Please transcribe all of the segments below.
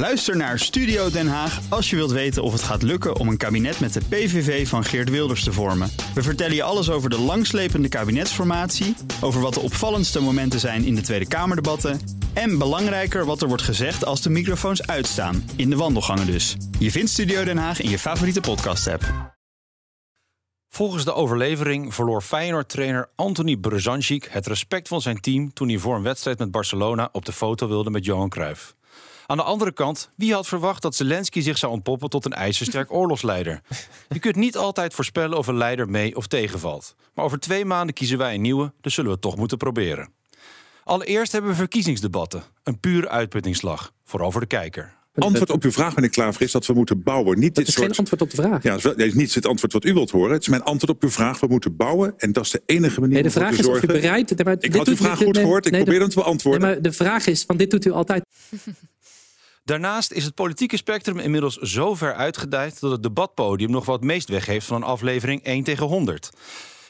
Luister naar Studio Den Haag als je wilt weten of het gaat lukken om een kabinet met de PVV van Geert Wilders te vormen. We vertellen je alles over de langslepende kabinetsformatie, over wat de opvallendste momenten zijn in de Tweede Kamerdebatten en belangrijker wat er wordt gezegd als de microfoons uitstaan, in de wandelgangen dus. Je vindt Studio Den Haag in je favoriete podcast-app. Volgens de overlevering verloor Feyenoord-trainer Anthony Brezančić het respect van zijn team toen hij voor een wedstrijd met Barcelona op de foto wilde met Johan Cruijff. Aan de andere kant, wie had verwacht dat Zelensky zich zou ontpoppen tot een ijzersterk oorlogsleider? Je kunt niet altijd voorspellen of een leider mee of tegenvalt. Maar over twee maanden kiezen wij een nieuwe, dus zullen we het toch moeten proberen. Allereerst hebben we verkiezingsdebatten. Een pure uitputtingsslag, vooral voor de kijker. Antwoord op uw vraag, meneer Klaver, is dat we moeten bouwen. Niet Dat dit is soort... geen antwoord op de vraag. Ja, dat is niet het antwoord wat u wilt horen. Het is mijn antwoord op uw vraag. We moeten bouwen. En dat is de enige manier Nee, de om vraag te is of u zorgen. bereid... nee, maar Ik dit had uw vraag dit- goed nee, gehoord. Ik nee, probeer hem te beantwoorden. Nee, maar de vraag is, van dit doet u altijd. Daarnaast is het politieke spectrum inmiddels zo ver uitgedijd dat het debatpodium nog wat meest weg heeft van een aflevering 1 tegen 100.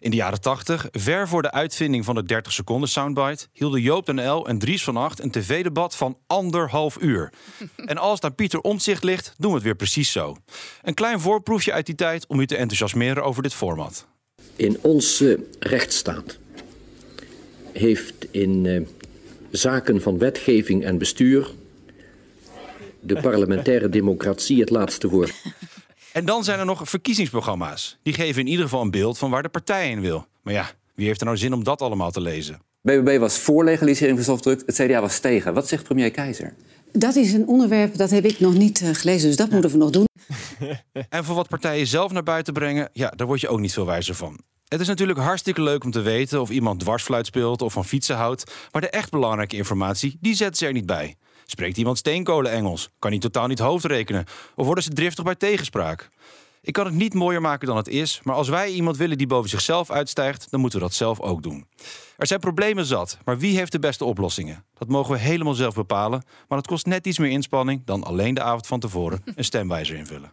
In de jaren 80, ver voor de uitvinding van de 30 seconden soundbite, hielden Joop den El en Dries van Acht een tv-debat van anderhalf uur. En als aan Pieter Omtzigt ligt, doen we het weer precies zo. Een klein voorproefje uit die tijd om u te enthousiasmeren over dit format. In onze rechtsstaat heeft in eh, zaken van wetgeving en bestuur de parlementaire democratie het laatste woord. En dan zijn er nog verkiezingsprogramma's. Die geven in ieder geval een beeld van waar de partij in wil. Maar ja, wie heeft er nou zin om dat allemaal te lezen? BBB was voor legalisering van softdrugs, het CDA was tegen. Wat zegt premier Keizer? Dat is een onderwerp dat heb ik nog niet eh, gelezen, dus dat moeten we nog doen. En voor wat partijen zelf naar buiten brengen, ja, daar word je ook niet veel wijzer van. Het is natuurlijk hartstikke leuk om te weten of iemand dwarsfluit speelt of van fietsen houdt. Maar de echt belangrijke informatie, die zetten ze er niet bij. Spreekt iemand steenkolen-Engels? Kan hij totaal niet hoofdrekenen? Of worden ze driftig bij tegenspraak? Ik kan het niet mooier maken dan het is, maar als wij iemand willen die boven zichzelf uitstijgt, dan moeten we dat zelf ook doen. Er zijn problemen zat, maar wie heeft de beste oplossingen? Dat mogen we helemaal zelf bepalen, maar dat kost net iets meer inspanning dan alleen de avond van tevoren een stemwijzer invullen.